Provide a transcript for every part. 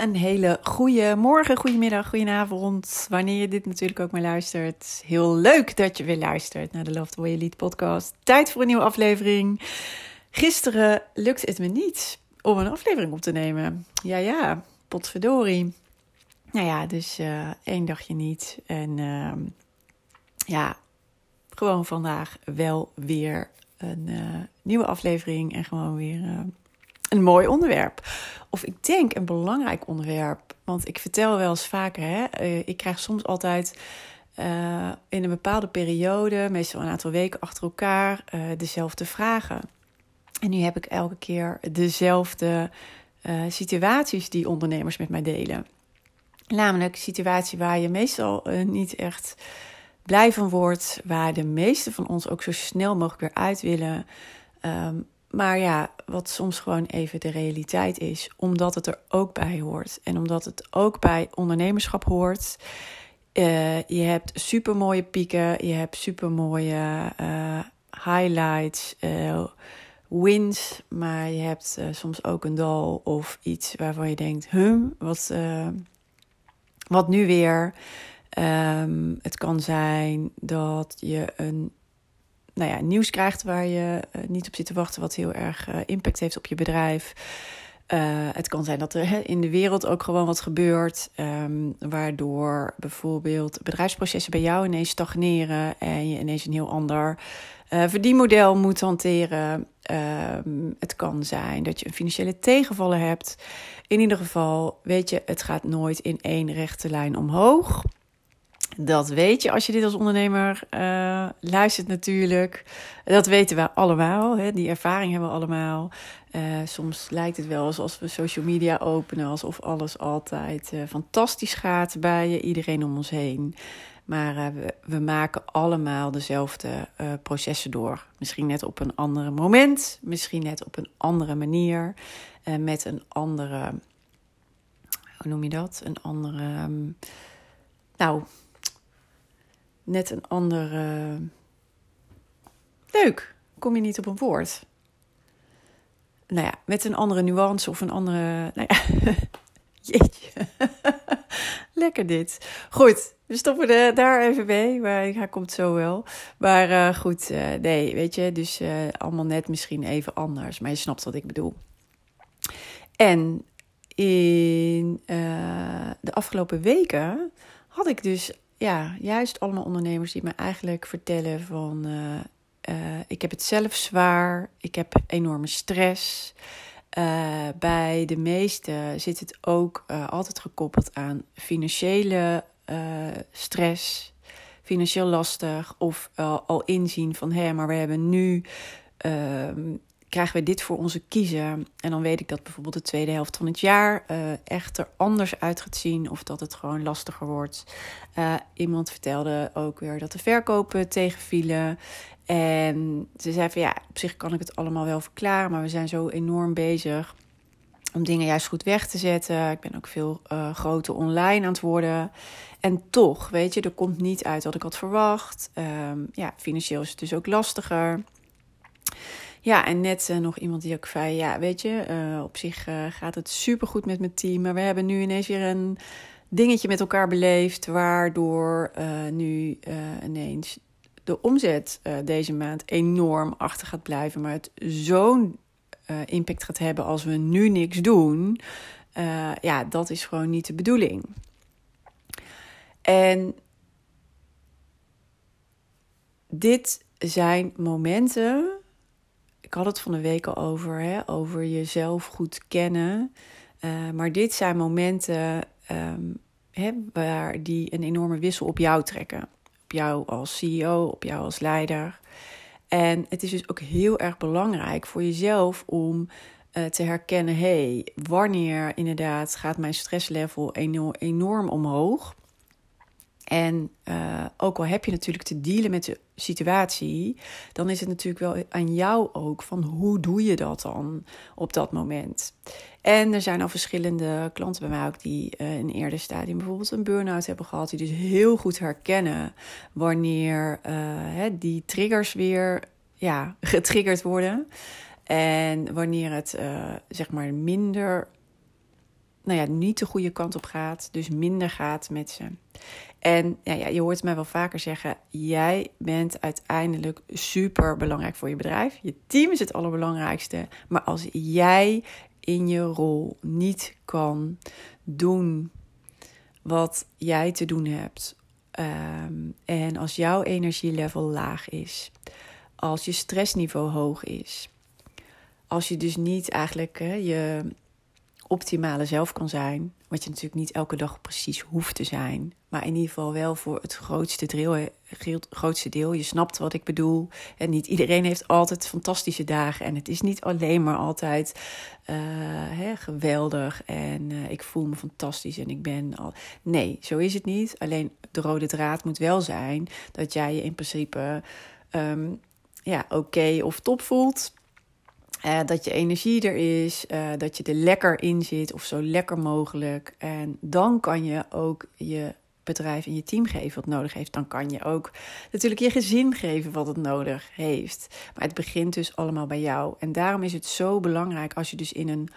een hele goede morgen, goedemiddag, goedenavond. Wanneer je dit natuurlijk ook maar luistert. Heel leuk dat je weer luistert naar de Love the Way You podcast. Tijd voor een nieuwe aflevering. Gisteren lukte het me niet om een aflevering op te nemen. Ja, ja, potverdorie. Nou ja, dus uh, één dagje niet. En uh, ja, gewoon vandaag wel weer een uh, nieuwe aflevering. En gewoon weer eh, een mooi onderwerp. Of ik denk een belangrijk onderwerp. Want ik vertel wel eens vaker, hè, ik krijg soms altijd in een bepaalde periode, meestal een aantal weken achter elkaar, dezelfde vragen. En nu heb ik elke keer dezelfde situaties die ondernemers met mij delen. Namelijk situatie waar je meestal niet echt blij van wordt. Waar de meeste van ons ook zo snel mogelijk weer uit willen. Um, maar ja, wat soms gewoon even de realiteit is. Omdat het er ook bij hoort. En omdat het ook bij ondernemerschap hoort. Uh, je hebt super mooie pieken. Je hebt super mooie uh, highlights. wins. Maar je hebt soms ook een dal of iets waarvan je denkt: hum, wat wat nu weer? Um, het kan zijn dat je een nou ja, nieuws krijgt waar je uh, niet op zit te wachten, wat heel erg uh, impact heeft op je bedrijf. Uh, het kan zijn dat er in de wereld ook gewoon wat gebeurt, um, waardoor bijvoorbeeld bedrijfsprocessen bij jou ineens stagneren en je ineens een heel ander verdienmodel moet hanteren. Um, het kan zijn dat je een financiële tegenvaller hebt. In ieder geval, weet je, het gaat nooit in één rechte lijn omhoog. Dat weet je als je dit als ondernemer uh, luistert natuurlijk. Dat weten we allemaal. Hè? Die ervaring hebben we allemaal. Uh, soms lijkt het wel alsof we social media openen... alsof alles altijd uh, fantastisch gaat bij iedereen om ons heen. Maar we, we, maken allemaal dezelfde processen door. Misschien net op een ander moment. Misschien net op een andere manier met een andere, hoe noem je dat? Een andere, um, nou, net een andere, leuk, kom je niet op een woord. Nou ja, met een andere nuance of een andere, nou ja, jeetje. Lekker dit. Goed, we stoppen daar even mee. Maar hij komt zo wel. Maar uh, goed, uh, nee, weet je. Dus allemaal net misschien even anders. Maar je snapt wat ik bedoel. En in de afgelopen weken had ik dus ja, juist allemaal ondernemers die me eigenlijk vertellen van uh, uh, ik heb het zelf zwaar, ik heb enorme stress. bij de meeste zit het ook altijd gekoppeld aan financiële stress, financieel lastig of al inzien van hé, maar we hebben nu ehm, krijgen we dit voor onze kiezen. En dan weet ik dat bijvoorbeeld de tweede helft van het jaar uh, echt er anders uit gaat zien. Of dat het gewoon lastiger wordt. Uh, iemand vertelde ook weer dat de verkopen tegenvielen. En ze zei van ja, op zich kan ik het allemaal wel verklaren. Maar we zijn zo enorm bezig om dingen juist goed weg te zetten. Ik ben ook veel uh, groter online aan het worden. En toch, weet je, er komt niet uit wat ik had verwacht. Um, ja, financieel is het dus ook lastiger. Ja, en net uh, nog iemand die ook zei: Ja, weet je, uh, op zich uh, gaat het supergoed met mijn team. Maar we hebben nu ineens weer een dingetje met elkaar beleefd. Waardoor nu ineens de omzet deze maand enorm achter gaat blijven. Maar het zo'n impact gaat hebben als we nu niks doen. ja, dat is gewoon niet de bedoeling. En dit zijn momenten ik had het van de week al over, hè, over jezelf goed kennen. Uh, maar dit zijn momenten um, hè, waar die een enorme wissel op jou trekken. Op jou als CEO, op jou als leider. En het is dus ook heel erg belangrijk voor jezelf om uh, te herkennen: hey, wanneer inderdaad gaat mijn stresslevel enorm, enorm omhoog? En uh, ook al heb je natuurlijk te dealen met de situatie, dan is het natuurlijk wel aan jou ook van hoe doe je dat dan op dat moment. En er zijn al verschillende klanten bij mij ook die uh, in een eerder stadium bijvoorbeeld een burn-out hebben gehad, die dus heel goed herkennen wanneer uh, hè, die triggers weer ja, getriggerd worden. En wanneer het zeg maar minder nou ja, niet de goede kant op gaat, dus minder gaat met ze. En ja, ja, je hoort mij wel vaker zeggen: jij bent uiteindelijk super belangrijk voor je bedrijf. Je team is het allerbelangrijkste. Maar als jij in je rol niet kan doen wat jij te doen hebt, ehm, en als jouw energielevel laag is, als je stressniveau hoog is, als je dus niet eigenlijk je optimale zelf kan zijn. Wat je natuurlijk niet elke dag precies hoeft te zijn. Maar in ieder geval wel voor het grootste deel. Grootste deel. Je snapt wat ik bedoel. En niet iedereen heeft altijd fantastische dagen. En het is niet alleen maar altijd uh, hè, geweldig. En uh, ik voel me fantastisch en ik ben al. Nee, zo is het niet. Alleen de rode draad moet wel zijn dat jij je in principe um, ja, oké of top voelt. Uh, dat je energie er is, uh, dat je er lekker in zit of zo lekker mogelijk. En dan kan je ook je bedrijf en je team geven wat nodig heeft. Dan kan je ook natuurlijk je gezin geven wat het nodig heeft. Maar het begint dus allemaal bij jou. En daarom is het zo belangrijk als je dus in een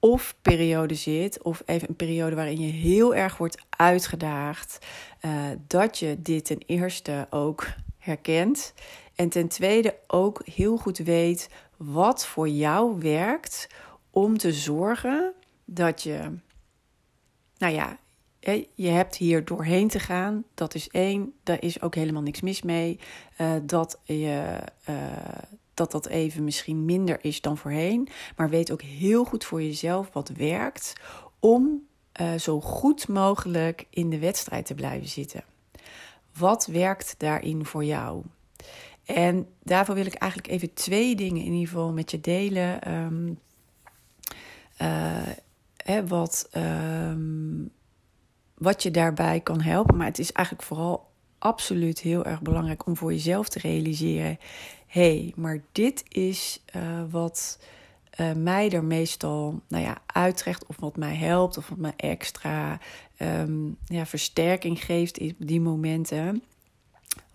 of-periode zit, of even een periode waarin je heel erg wordt uitgedaagd, uh, dat je dit ten eerste ook herkent. En ten tweede ook heel goed weet wat voor jou werkt om te zorgen dat je, nou ja, je hebt hier doorheen te gaan. Dat is één. Daar is ook helemaal niks mis mee. Uh, dat, je, uh, dat dat even misschien minder is dan voorheen. Maar weet ook heel goed voor jezelf wat werkt om uh, zo goed mogelijk in de wedstrijd te blijven zitten. Wat werkt daarin voor jou? En daarvoor wil ik eigenlijk even twee dingen in ieder geval met je delen. Um, uh, hè, wat, um, wat je daarbij kan helpen. Maar het is eigenlijk vooral absoluut heel erg belangrijk om voor jezelf te realiseren: hé, hey, maar dit is uh, wat uh, mij er meestal nou ja, uittrekt, of wat mij helpt, of wat mij extra um, ja, versterking geeft in die momenten.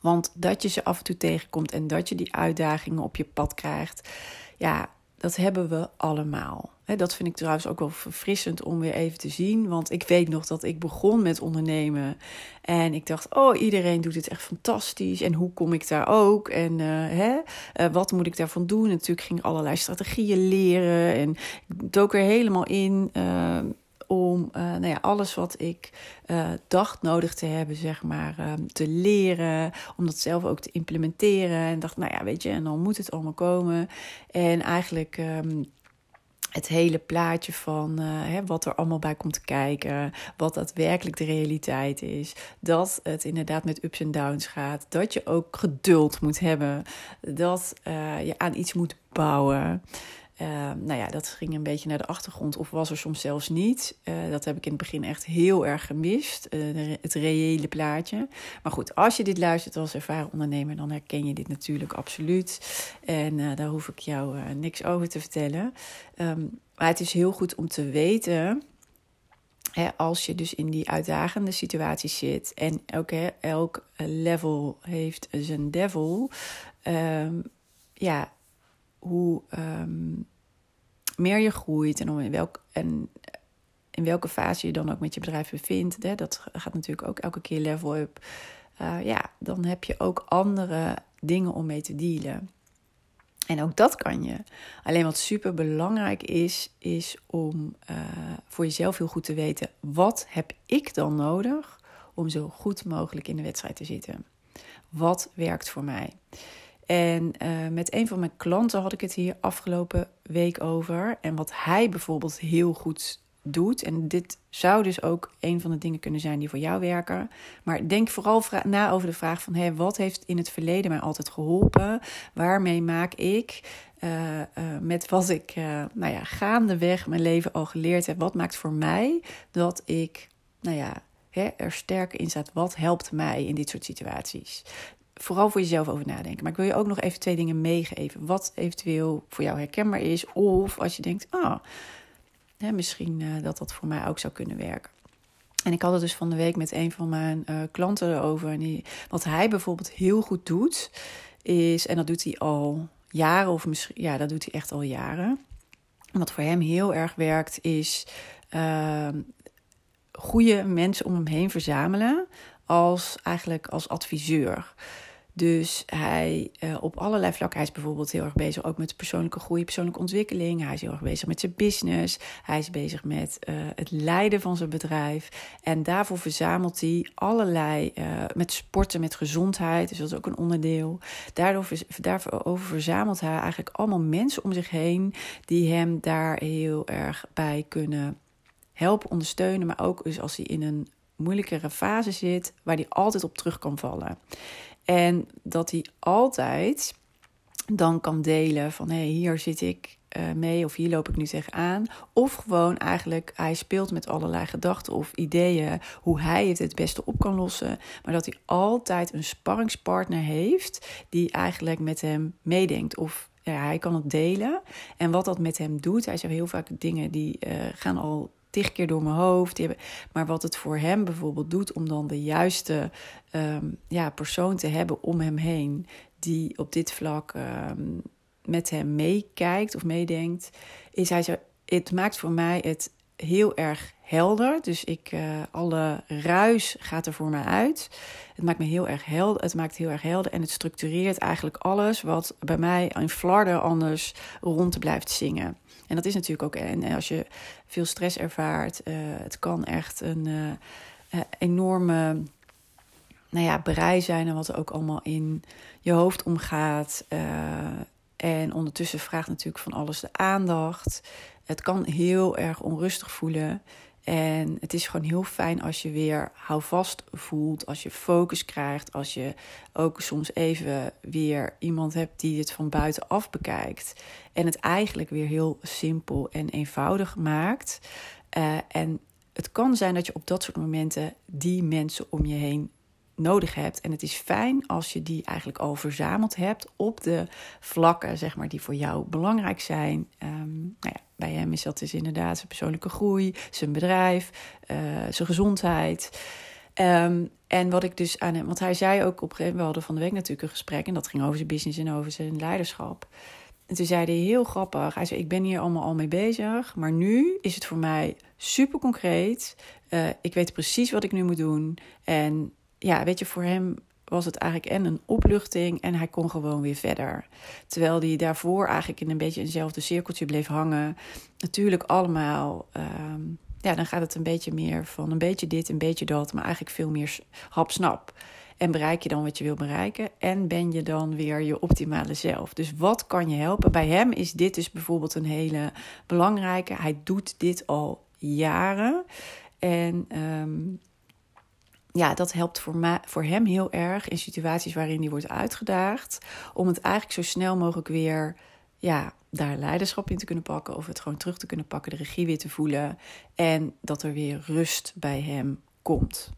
Want dat je ze af en toe tegenkomt en dat je die uitdagingen op je pad krijgt, ja, dat hebben we allemaal. Dat vind ik trouwens ook wel verfrissend om weer even te zien. Want ik weet nog dat ik begon met ondernemen. En ik dacht, oh, iedereen doet het echt fantastisch. En hoe kom ik daar ook? En uh, hè, uh, wat moet ik daarvan doen? natuurlijk ging ik allerlei strategieën leren. En ik dook er helemaal in. Uh, om uh, nou ja, alles wat ik uh, dacht nodig te hebben, zeg maar, um, te leren. Om dat zelf ook te implementeren. En dacht, nou ja, weet je, en dan moet het allemaal komen. En eigenlijk. Um, het hele plaatje van uh, hè, wat er allemaal bij komt kijken, wat daadwerkelijk de realiteit is. Dat het inderdaad met ups en downs gaat. Dat je ook geduld moet hebben. Dat je aan iets moet bouwen. Uh, nou ja, dat ging een beetje naar de achtergrond of was er soms zelfs niet. Uh, dat heb ik in het begin echt heel erg gemist, uh, het reële plaatje. Maar goed, als je dit luistert als ervaren ondernemer, dan herken je dit natuurlijk absoluut. En daar hoef ik jou niks over te vertellen. Um, maar het is heel goed om te weten, als je dus in die uitdagende situatie zit en hè, elk level heeft zijn devil. Um, ja, hoe meer je groeit en, in welk, en in welke fase je dan ook met je bedrijf bevindt, hè, dat gaat natuurlijk ook elke keer level up. Uh, ja, dan heb je ook andere dingen om mee te dealen. En ook dat kan je. Alleen wat super belangrijk is, is om uh, voor jezelf heel goed te weten: wat heb ik dan nodig om zo goed mogelijk in de wedstrijd te zitten? Wat werkt voor mij? En uh, met een van mijn klanten had ik het hier afgelopen week over. En wat hij bijvoorbeeld heel goed doet. En dit zou dus ook een van de dingen kunnen zijn die voor jou werken. Maar denk vooral na over de vraag van... Wat heeft in het verleden mij altijd geholpen? Waarmee maak ik uh, uh, met wat ik nou ja, gaandeweg mijn leven al geleerd heb... wat maakt voor mij dat ik nou ja, er sterker in staat? Wat helpt mij in dit soort situaties? Vooral voor jezelf over nadenken. Maar ik wil je ook nog even twee dingen meegeven. Wat eventueel voor jou herkenbaar is. Of als je denkt, ah, hè, misschien uh, dat dat voor mij ook zou kunnen werken. En ik had het dus van de week met een van mijn uh, klanten erover. En die, wat hij bijvoorbeeld heel goed doet, is, en dat doet hij al jaren, of misschien, ja, dat doet hij echt al jaren. wat voor hem heel erg werkt, is uh, goede mensen om hem heen verzamelen als eigenlijk als adviseur. Dus hij uh, op allerlei vlakken, hij is bijvoorbeeld heel erg bezig ook met persoonlijke groei, persoonlijke ontwikkeling. Hij is heel erg bezig met zijn business. Hij is bezig met uh, het leiden van zijn bedrijf. En daarvoor verzamelt hij allerlei, uh, met sporten, met gezondheid, dus dat is ook een onderdeel. Daardoor, daarover verzamelt hij eigenlijk allemaal mensen om zich heen die hem daar heel erg bij kunnen helpen, ondersteunen. Maar ook dus als hij in een moeilijkere fase zit, waar hij altijd op terug kan vallen. En dat hij altijd dan kan delen van hé, hey, hier zit ik uh, mee of hier loop ik nu tegenaan. Of gewoon eigenlijk, hij speelt met allerlei gedachten of ideeën hoe hij het het beste op kan lossen. Maar dat hij altijd een sparringspartner heeft die eigenlijk met hem meedenkt. Of ja, hij kan het delen. En wat dat met hem doet, hij zegt heel vaak dingen die uh, gaan al tig keer door mijn hoofd. Die hebben, maar wat het voor hem bijvoorbeeld doet om dan de juiste um, ja, persoon te hebben om hem heen, die op dit vlak um, met hem meekijkt of meedenkt, is hij zo. Het maakt voor mij het heel erg helder. Dus ik, uh, alle ruis gaat er voor mij uit. Het maakt me heel erg helder. Het maakt heel erg helder en het structureert eigenlijk alles wat bij mij in flarden anders rond blijft zingen. En dat is natuurlijk ook. En als je veel stress ervaart, uh, het kan echt een uh, enorme nou ja, brei zijn en wat er ook allemaal in je hoofd omgaat. en ondertussen vraagt natuurlijk van alles de aandacht. Het kan heel erg onrustig voelen. En het is gewoon heel fijn als je weer houvast voelt, als je focus krijgt, als je ook soms even weer iemand hebt die het van buitenaf bekijkt. En het eigenlijk weer heel simpel en eenvoudig maakt. Uh, en het kan zijn dat je op dat soort momenten die mensen om je heen nodig hebt. En het is fijn als je die eigenlijk al verzameld hebt op de vlakken, zeg maar, die voor jou belangrijk zijn. Um, nou ja, bij hem is dat dus inderdaad zijn persoonlijke groei, zijn bedrijf, uh, zijn gezondheid. Um, en wat ik dus aan hem, want hij zei ook op een gegeven moment, we hadden van de week natuurlijk een gesprek en dat ging over zijn business en over zijn leiderschap. En toen zei hij heel grappig, hij zei ik ben hier allemaal al mee bezig, maar nu is het voor mij super concreet. Uh, ik weet precies wat ik nu moet doen en ja, weet je, voor hem was het eigenlijk en een opluchting en hij kon gewoon weer verder. Terwijl hij daarvoor eigenlijk in een beetje eenzelfde cirkeltje bleef hangen. Natuurlijk allemaal, um, ja, dan gaat het een beetje meer van een beetje dit, een beetje dat, maar eigenlijk veel meer hap-snap. En bereik je dan wat je wil bereiken en ben je dan weer je optimale zelf. Dus wat kan je helpen? Bij hem is dit dus bijvoorbeeld een hele belangrijke. Hij doet dit al jaren. En um, ja, dat helpt voor, voor hem heel erg in situaties waarin hij wordt uitgedaagd. Om het eigenlijk zo snel mogelijk weer ja, daar leiderschap in te kunnen pakken. Of het gewoon terug te kunnen pakken, de regie weer te voelen. En dat er weer rust bij hem komt.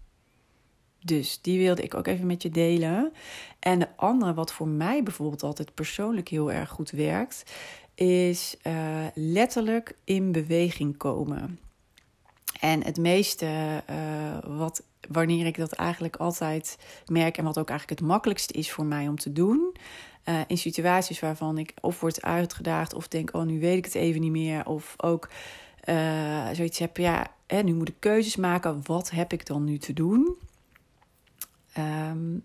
Dus die wilde ik ook even met je delen. En de andere, wat voor mij bijvoorbeeld altijd persoonlijk heel erg goed werkt, is uh, letterlijk in beweging komen. En het meeste uh, wat wanneer ik dat eigenlijk altijd merk en wat ook eigenlijk het makkelijkste is voor mij om te doen. Uh, in situaties waarvan ik of word uitgedaagd of denk, oh nu weet ik het even niet meer. Of ook uh, zoiets heb, ja, hè, nu moet ik keuzes maken. Wat heb ik dan nu te doen? Um,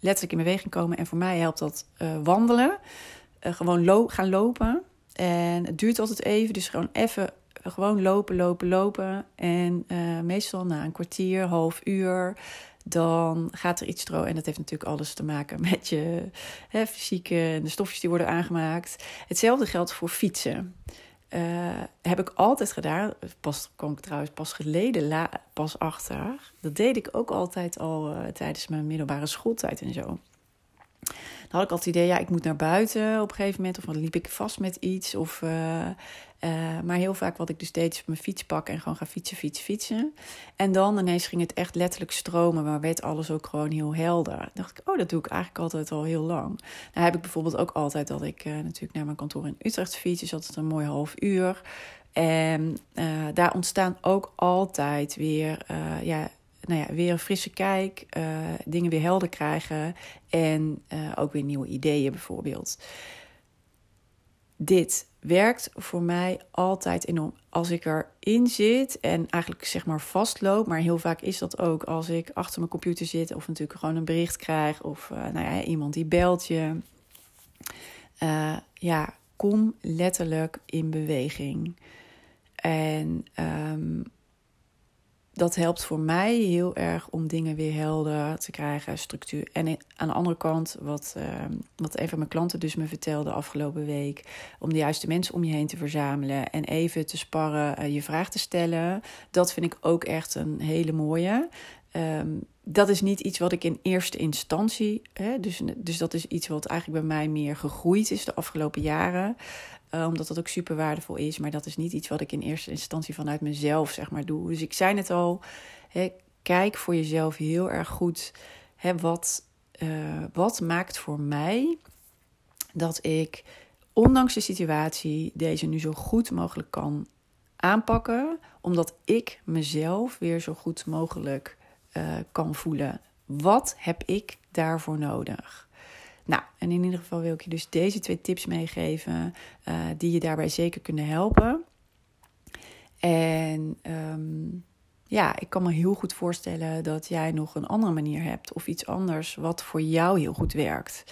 letterlijk in beweging komen. En voor mij helpt dat uh, wandelen. gewoon lo gaan lopen. En het duurt altijd even, dus gewoon even gewoon lopen, lopen, lopen. En uh, meestal na een kwartier, half uur, dan gaat er iets stromen. En dat heeft natuurlijk alles te maken met je hè, fysieke en de stofjes die worden aangemaakt. Hetzelfde geldt voor fietsen. Uh, heb ik altijd gedaan. Pas kwam ik trouwens pas geleden pas achter. Dat deed ik ook altijd al uh, tijdens mijn middelbare schooltijd en zo. Dan had ik altijd het idee, ja, ik moet naar buiten op een gegeven moment. Of dan liep ik vast met iets. Of, uh, maar heel vaak wat ik dus deed, is mijn fiets pakken en gewoon gaan fietsen, fietsen, fietsen. En dan ineens ging het echt letterlijk stromen, maar werd alles ook gewoon heel helder. Dan dacht ik, oh, dat doe ik eigenlijk altijd al heel lang. Nou heb ik bijvoorbeeld ook altijd dat ik uh, natuurlijk naar mijn kantoor in Utrecht fiets. Dus altijd een mooi half uur. En daar ontstaan ook altijd weer, ja nou ja, weer een frisse kijk, dingen weer helder krijgen en ook weer nieuwe ideeën bijvoorbeeld. Dit werkt voor mij altijd enorm. Als ik erin zit en eigenlijk zeg maar vastloop, maar heel vaak is dat ook als ik achter mijn computer zit of natuurlijk gewoon een bericht krijg of uh, nou ja, iemand die belt je. ja, kom letterlijk in beweging. En um, dat helpt voor mij heel erg om dingen weer helder te krijgen, structuur. En aan de andere kant, wat, uh, wat een van mijn klanten dus me vertelde afgelopen week, om de juiste mensen om je heen te verzamelen en even te sparren, uh, je vraag te stellen, dat vind ik ook echt een hele mooie. Um, dat is niet iets wat ik in eerste instantie, hè, dus, dus dat is iets wat eigenlijk bij mij meer gegroeid is de afgelopen jaren. Uh, omdat dat ook super waardevol is. Maar dat is niet iets wat ik in eerste instantie vanuit mezelf zeg maar doe. Dus ik zei het al, hè, kijk voor jezelf heel erg goed. Hè, wat, uh, wat maakt voor mij dat ik, ondanks de situatie, deze nu zo goed mogelijk kan aanpakken. Omdat ik mezelf weer zo goed mogelijk uh, kan voelen. Wat heb ik daarvoor nodig? Nou, en in ieder geval wil ik je dus deze twee tips meegeven uh, die je daarbij zeker kunnen helpen. En um, ja, ik kan me heel goed voorstellen dat jij nog een andere manier hebt of iets anders wat voor jou heel goed werkt.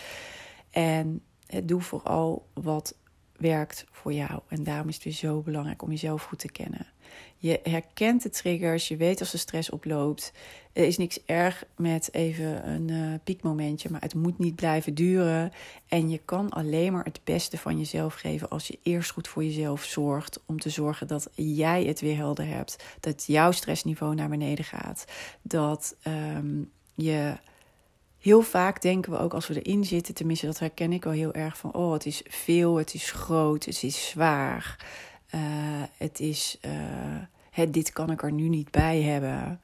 En doe vooral wat werkt voor jou. En daarom is het weer zo belangrijk om jezelf goed te kennen. Je herkent de triggers, je weet als de stress oploopt. Er is niks erg met even een uh, piekmomentje, maar het moet niet blijven duren. En je kan alleen maar het beste van jezelf geven als je eerst goed voor jezelf zorgt. Om te zorgen dat jij het weer helder hebt. Dat jouw stressniveau naar beneden gaat. Dat um, je heel vaak denken we ook als we erin zitten, tenminste dat herken ik wel heel erg van, oh het is veel, het is groot, het is zwaar, uh, het is, het, dit kan ik er nu niet bij hebben.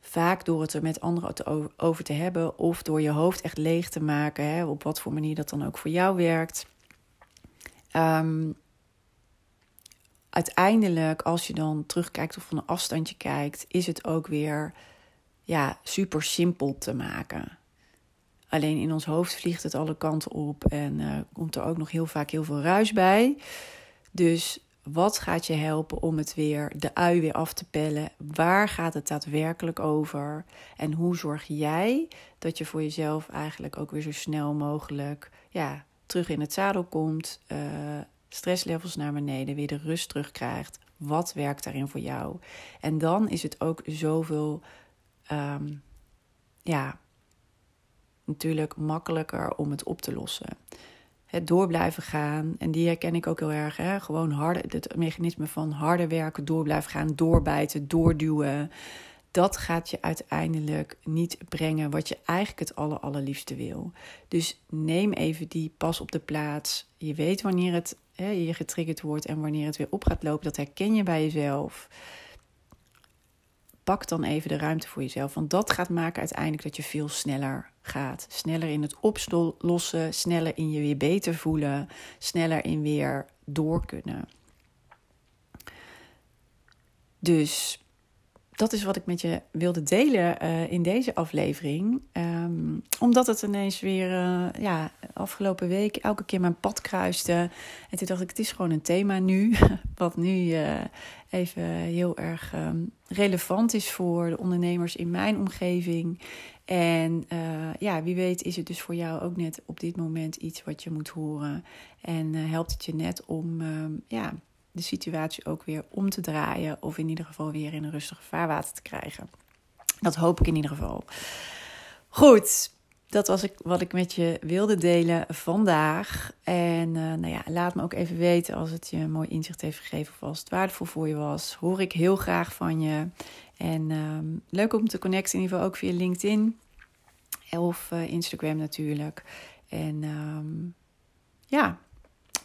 Vaak door het er met anderen over te hebben of door je hoofd echt leeg te maken, hè, op wat voor manier dat dan ook voor jou werkt. Um, uiteindelijk, als je dan terugkijkt of van een afstandje kijkt, is het ook weer ja, super simpel te maken. Alleen in ons hoofd vliegt het alle kanten op en uh, komt er ook nog heel vaak heel veel ruis bij. Dus wat gaat je helpen om het weer, de ui weer af te pellen? Waar gaat het daadwerkelijk over? En hoe zorg jij dat je voor jezelf eigenlijk ook weer zo snel mogelijk ja, terug in het zadel komt, uh, stresslevels naar beneden, weer de rust terugkrijgt? Wat werkt daarin voor jou? En dan is het ook zoveel um, ja, natuurlijk makkelijker om het op te lossen. Het door blijven gaan, en die herken ik ook heel erg. Hè? Gewoon harde, het mechanisme van harder werken, door blijven gaan, doorbijten, doorduwen. Dat gaat je uiteindelijk niet brengen wat je eigenlijk het aller, allerliefste wil. Dus neem even die pas op de plaats. Je weet wanneer het hè, je getriggerd wordt en wanneer het weer op gaat lopen. Dat herken je bij jezelf pak dan even de ruimte voor jezelf. Want dat gaat maken uiteindelijk dat je veel sneller gaat. Sneller in het oplossen, sneller in je weer beter voelen, sneller in weer door kunnen. Dus dat is wat ik met je wilde delen uh, in deze aflevering. Um, omdat het ineens weer, uh, ja, afgelopen week elke keer mijn pad kruiste. En toen dacht ik, het is gewoon een thema nu. Wat nu uh, even heel erg um, relevant is voor de ondernemers in mijn omgeving. En ja, wie weet is het dus voor jou ook net op dit moment iets wat je moet horen. En helpt het je net om, um, ja de situatie ook weer om te draaien. Of in ieder geval weer in een rustige vaarwater te krijgen. Dat hoop ik in ieder geval. Goed, dat was ik, wat ik met je wilde delen vandaag. En uh, nou ja, laat me ook even weten als het je een mooi inzicht heeft gegeven of als het waardevol voor je was. Hoor ik heel graag van je. En um, leuk om te connecten, in ieder geval ook via LinkedIn of uh, Instagram natuurlijk. En um, ja,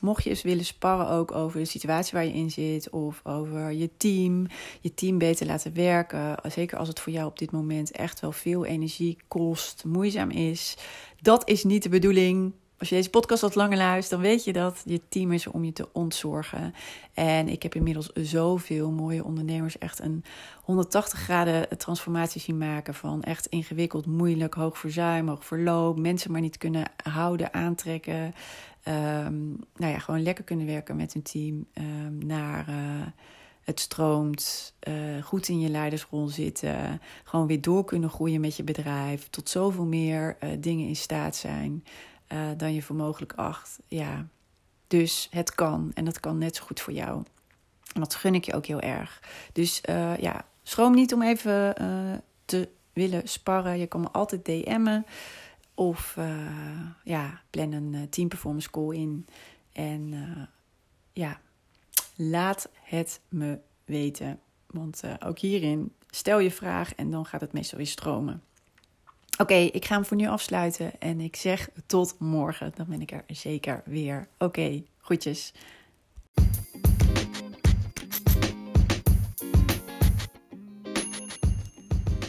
mocht je eens willen sparren ook over de situatie waar je in zit of over je team, je team beter laten werken, zeker als het voor jou op dit moment echt wel veel energie kost, moeizaam is. Dat is niet de bedoeling. Als je deze podcast wat langer luistert, dan weet je dat je team is om je te ontzorgen. En ik heb inmiddels zoveel mooie ondernemers echt een 180 graden transformatie zien maken. Van echt ingewikkeld, moeilijk, hoog verzuim, hoog verloop. Mensen maar niet kunnen houden, aantrekken. Um, nou ja, gewoon lekker kunnen werken met hun team. Um, naar uh, het stroomt, uh, goed in je leidersrol zitten. Gewoon weer door kunnen groeien met je bedrijf. Tot zoveel meer uh, dingen in staat zijn dan je voor mogelijk acht. Ja, dus het kan. En dat kan net zo goed voor jou. En dat gun ik je ook heel erg. Dus ja, schroom niet om even te willen sparren. Je kan me altijd DM'en. Of uh, ja, plan een uh, team performance call in. En uh, ja, laat het me weten. Want ook hierin stel je vraag en dan gaat het meestal weer stromen. Oké, ik ga hem voor nu afsluiten en ik zeg tot morgen. Dan ben ik er zeker weer. Oké, okay, groetjes.